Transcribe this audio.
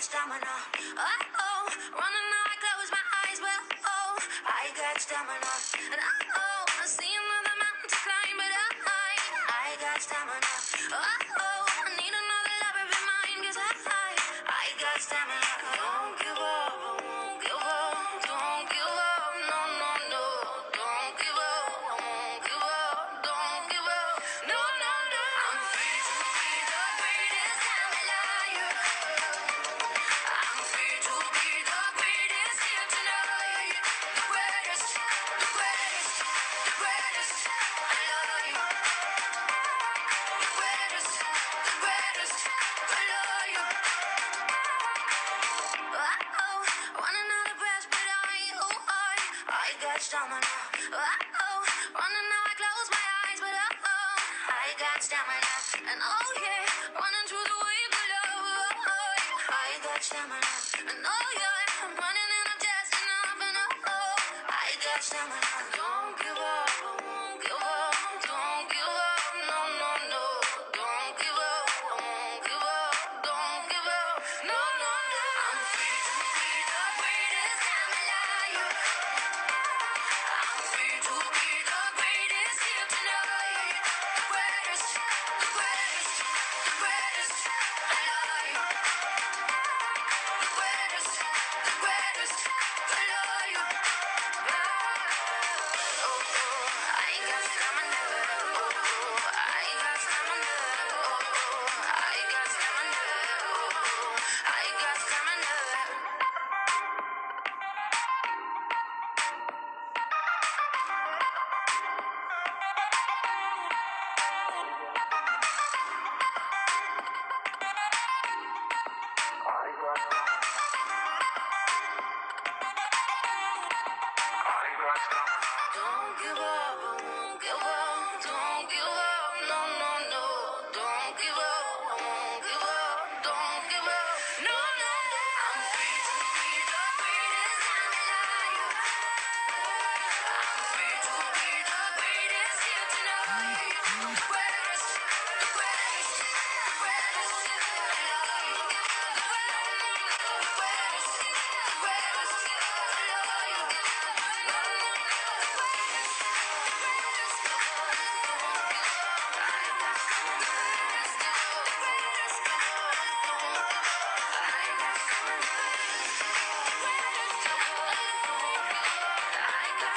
got stamina. Oh, oh, running now I close my eyes. Well, oh, I got stamina. And oh, oh, I see another mountain to climb, but I, I got stamina. Oh, oh, I need another lover of mine, 'cause I, I, I got stamina. Don't give up, I got stamina. Oh, oh, running now I close my eyes, but oh, oh, I got stamina. And oh yeah, running through the wave of love. Oh, I got stamina. And oh yeah, I'm running and I'm just enough. And oh, oh, I got stamina. Don't give up. Don't give up.